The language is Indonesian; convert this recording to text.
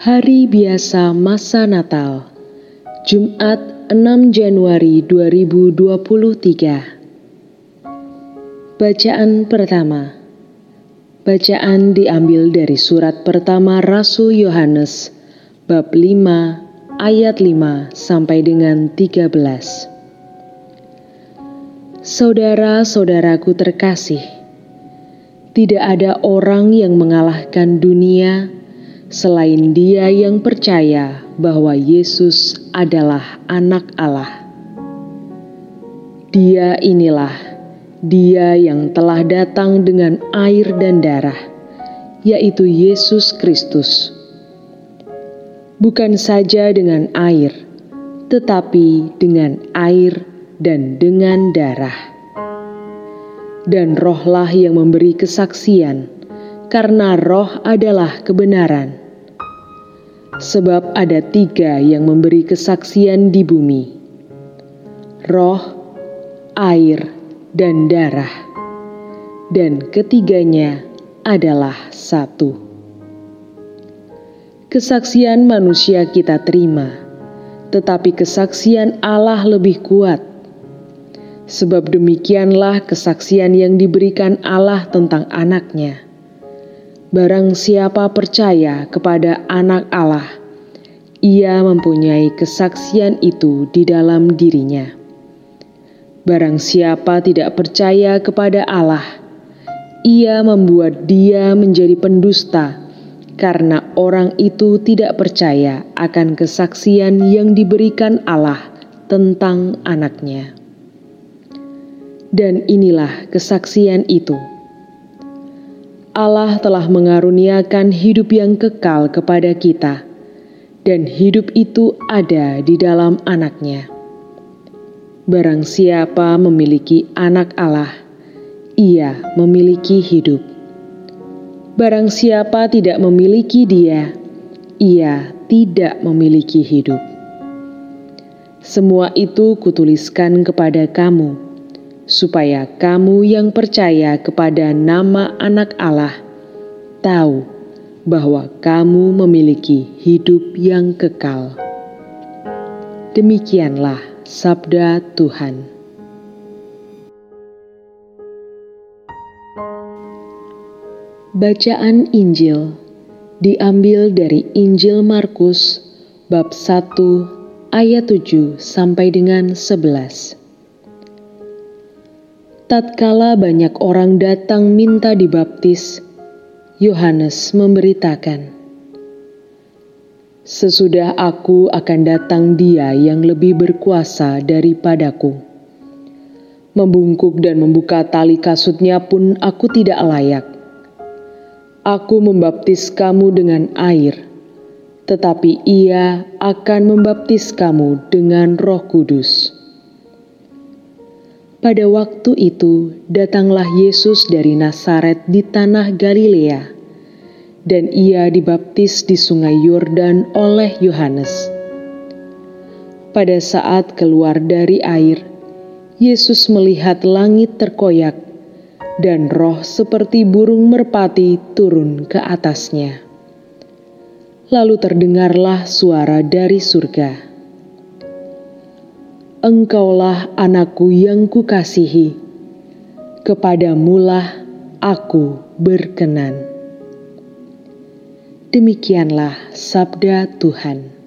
Hari biasa masa Natal, Jumat 6 Januari 2023. Bacaan pertama. Bacaan diambil dari surat pertama Rasul Yohanes bab 5 ayat 5 sampai dengan 13. Saudara-saudaraku terkasih, tidak ada orang yang mengalahkan dunia selain Dia yang percaya bahwa Yesus adalah Anak Allah. Dia inilah Dia yang telah datang dengan air dan darah, yaitu Yesus Kristus. Bukan saja dengan air, tetapi dengan air dan dengan darah. Dan rohlah yang memberi kesaksian, karena roh adalah kebenaran sebab ada tiga yang memberi kesaksian di bumi: roh, air, dan darah, dan ketiganya adalah satu. Kesaksian manusia kita terima, tetapi kesaksian Allah lebih kuat. Sebab demikianlah kesaksian yang diberikan Allah tentang anaknya Barang siapa percaya kepada Anak Allah, ia mempunyai kesaksian itu di dalam dirinya. Barang siapa tidak percaya kepada Allah, ia membuat dia menjadi pendusta, karena orang itu tidak percaya akan kesaksian yang diberikan Allah tentang anaknya. Dan inilah kesaksian itu Allah telah mengaruniakan hidup yang kekal kepada kita, dan hidup itu ada di dalam anaknya. Barang siapa memiliki anak Allah, ia memiliki hidup. Barang siapa tidak memiliki dia, ia tidak memiliki hidup. Semua itu kutuliskan kepada kamu supaya kamu yang percaya kepada nama Anak Allah tahu bahwa kamu memiliki hidup yang kekal. Demikianlah sabda Tuhan. Bacaan Injil diambil dari Injil Markus bab 1 ayat 7 sampai dengan 11. Tatkala banyak orang datang minta dibaptis, Yohanes memberitakan, "Sesudah aku akan datang Dia yang lebih berkuasa daripadaku. Membungkuk dan membuka tali kasutnya pun aku tidak layak. Aku membaptis kamu dengan air, tetapi Ia akan membaptis kamu dengan Roh Kudus." Pada waktu itu datanglah Yesus dari Nazaret di tanah Galilea, dan ia dibaptis di sungai Yordan oleh Yohanes. Pada saat keluar dari air, Yesus melihat langit terkoyak dan roh seperti burung merpati turun ke atasnya. Lalu terdengarlah suara dari surga Engkaulah anakku yang kukasihi, kepadamulah aku berkenan. Demikianlah sabda Tuhan.